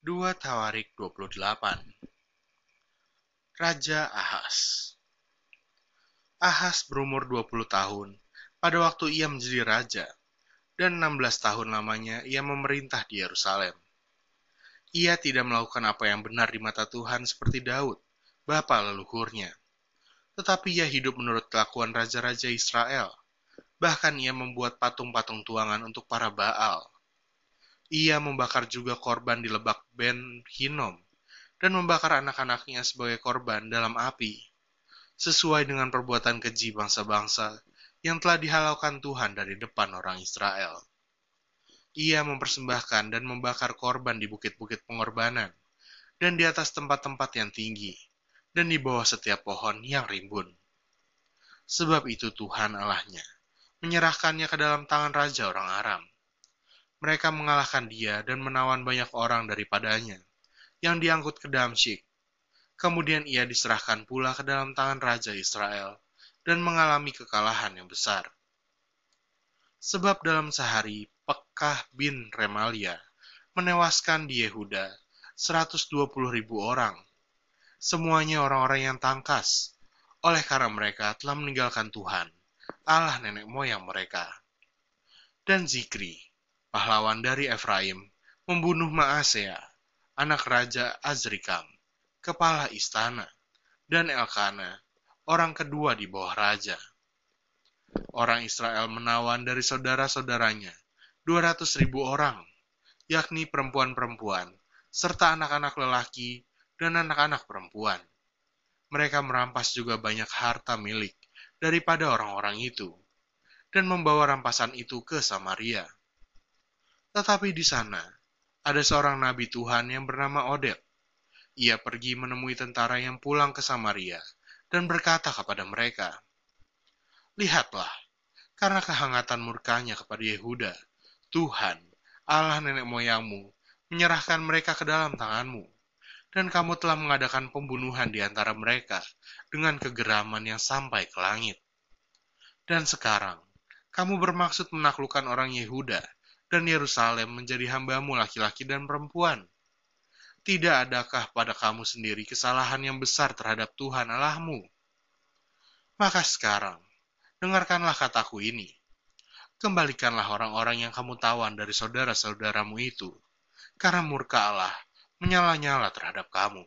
2 Tawarik 28 Raja Ahas Ahas berumur 20 tahun pada waktu ia menjadi raja, dan 16 tahun lamanya ia memerintah di Yerusalem. Ia tidak melakukan apa yang benar di mata Tuhan seperti Daud, bapa leluhurnya. Tetapi ia hidup menurut kelakuan raja-raja Israel. Bahkan ia membuat patung-patung tuangan untuk para Baal ia membakar juga korban di lebak Ben Hinom dan membakar anak-anaknya sebagai korban dalam api, sesuai dengan perbuatan keji bangsa-bangsa yang telah dihalaukan Tuhan dari depan orang Israel. Ia mempersembahkan dan membakar korban di bukit-bukit pengorbanan dan di atas tempat-tempat yang tinggi dan di bawah setiap pohon yang rimbun. Sebab itu Tuhan Allahnya menyerahkannya ke dalam tangan raja orang Aram mereka mengalahkan dia dan menawan banyak orang daripadanya, yang diangkut ke Damsyik. Kemudian ia diserahkan pula ke dalam tangan Raja Israel, dan mengalami kekalahan yang besar. Sebab dalam sehari, Pekah bin Remalia menewaskan di Yehuda 120 ribu orang. Semuanya orang-orang yang tangkas, oleh karena mereka telah meninggalkan Tuhan, Allah nenek moyang mereka. Dan Zikri, pahlawan dari Efraim, membunuh Maasea, anak Raja Azrikam, kepala istana, dan Elkana, orang kedua di bawah raja. Orang Israel menawan dari saudara-saudaranya 200 ribu orang, yakni perempuan-perempuan, serta anak-anak lelaki dan anak-anak perempuan. Mereka merampas juga banyak harta milik daripada orang-orang itu, dan membawa rampasan itu ke Samaria tetapi di sana, ada seorang nabi Tuhan yang bernama Oded. Ia pergi menemui tentara yang pulang ke Samaria dan berkata kepada mereka, Lihatlah, karena kehangatan murkanya kepada Yehuda, Tuhan, Allah nenek moyangmu, menyerahkan mereka ke dalam tanganmu, dan kamu telah mengadakan pembunuhan di antara mereka dengan kegeraman yang sampai ke langit. Dan sekarang, kamu bermaksud menaklukkan orang Yehuda dan Yerusalem menjadi hambamu laki-laki dan perempuan. Tidak adakah pada kamu sendiri kesalahan yang besar terhadap Tuhan Allahmu? Maka sekarang, dengarkanlah kataku ini. Kembalikanlah orang-orang yang kamu tawan dari saudara-saudaramu itu, karena murka Allah menyala-nyala terhadap kamu.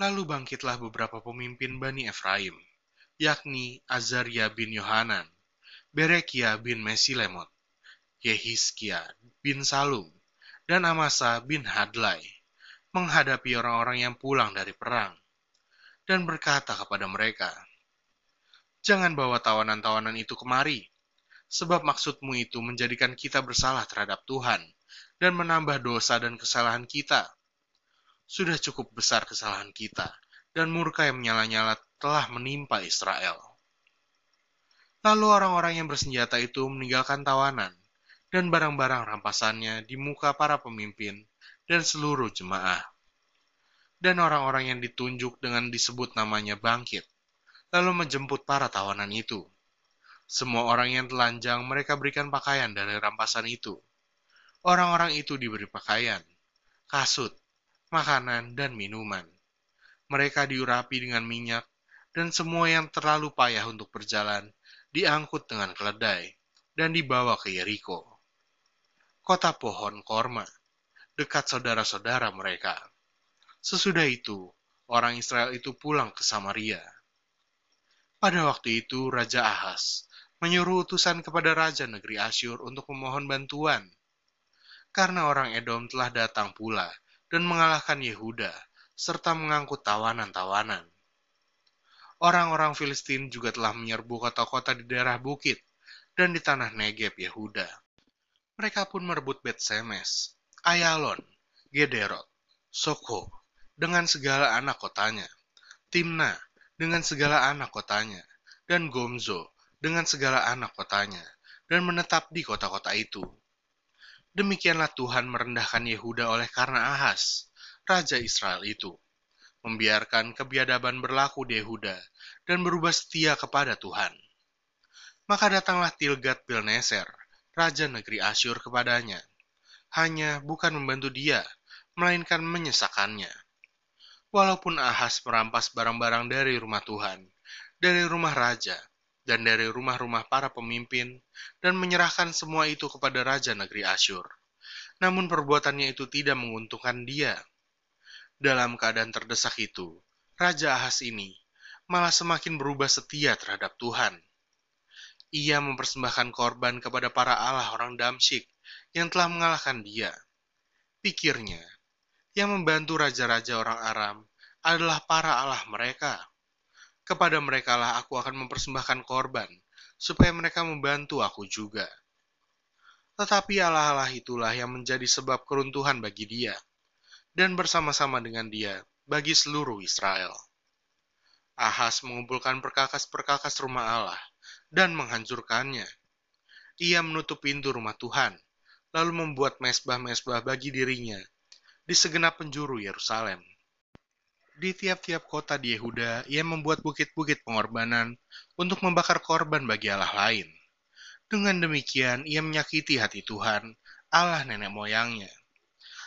Lalu bangkitlah beberapa pemimpin Bani Efraim, yakni Azaria bin Yohanan, Berekia bin Mesilemot, Yehiskia bin Salum dan Amasa bin Hadlai menghadapi orang-orang yang pulang dari perang dan berkata kepada mereka, Jangan bawa tawanan-tawanan itu kemari, sebab maksudmu itu menjadikan kita bersalah terhadap Tuhan dan menambah dosa dan kesalahan kita. Sudah cukup besar kesalahan kita, dan murka yang menyala-nyala telah menimpa Israel. Lalu orang-orang yang bersenjata itu meninggalkan tawanan dan barang-barang rampasannya di muka para pemimpin dan seluruh jemaah. Dan orang-orang yang ditunjuk dengan disebut namanya bangkit, lalu menjemput para tawanan itu. Semua orang yang telanjang mereka berikan pakaian dari rampasan itu. Orang-orang itu diberi pakaian, kasut, makanan, dan minuman. Mereka diurapi dengan minyak, dan semua yang terlalu payah untuk berjalan diangkut dengan keledai dan dibawa ke Yeriko kota pohon korma, dekat saudara-saudara mereka. Sesudah itu, orang Israel itu pulang ke Samaria. Pada waktu itu, Raja Ahas menyuruh utusan kepada Raja Negeri Asyur untuk memohon bantuan. Karena orang Edom telah datang pula dan mengalahkan Yehuda, serta mengangkut tawanan-tawanan. Orang-orang Filistin juga telah menyerbu kota-kota di daerah bukit dan di tanah Negeb Yehuda. Mereka pun merebut Bet Semes, Ayalon, Gederot, Soko, dengan segala anak kotanya, Timna, dengan segala anak kotanya, dan Gomzo, dengan segala anak kotanya, dan menetap di kota-kota itu. Demikianlah Tuhan merendahkan Yehuda oleh karena Ahas, Raja Israel itu, membiarkan kebiadaban berlaku di Yehuda, dan berubah setia kepada Tuhan. Maka datanglah Tilgat Pilneser, raja negeri Asyur kepadanya. Hanya bukan membantu dia, melainkan menyesakannya. Walaupun Ahas merampas barang-barang dari rumah Tuhan, dari rumah raja, dan dari rumah-rumah para pemimpin, dan menyerahkan semua itu kepada raja negeri Asyur. Namun perbuatannya itu tidak menguntungkan dia. Dalam keadaan terdesak itu, Raja Ahas ini malah semakin berubah setia terhadap Tuhan. Ia mempersembahkan korban kepada para allah orang Damsyik yang telah mengalahkan dia. Pikirnya, yang membantu raja-raja orang Aram adalah para Allah mereka. Kepada mereka lah aku akan mempersembahkan korban, supaya mereka membantu aku juga. Tetapi Allah-Allah itulah yang menjadi sebab keruntuhan bagi dia, dan bersama-sama dengan dia bagi seluruh Israel. Ahas mengumpulkan perkakas-perkakas rumah Allah dan menghancurkannya. Ia menutup pintu rumah Tuhan, lalu membuat mesbah-mesbah bagi dirinya di segenap penjuru Yerusalem. Di tiap-tiap kota di Yehuda, ia membuat bukit-bukit pengorbanan untuk membakar korban bagi Allah lain. Dengan demikian, ia menyakiti hati Tuhan, Allah nenek moyangnya.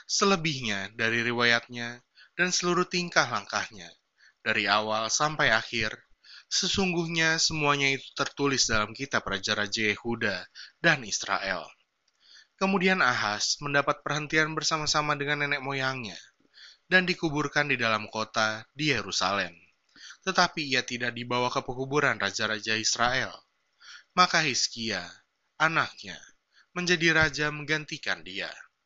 Selebihnya dari riwayatnya dan seluruh tingkah langkahnya, dari awal sampai akhir, sesungguhnya semuanya itu tertulis dalam kitab Raja-Raja Yehuda dan Israel. Kemudian Ahas mendapat perhentian bersama-sama dengan nenek moyangnya dan dikuburkan di dalam kota di Yerusalem. Tetapi ia tidak dibawa ke pekuburan raja-raja Israel. Maka Hizkia, anaknya, menjadi raja menggantikan dia.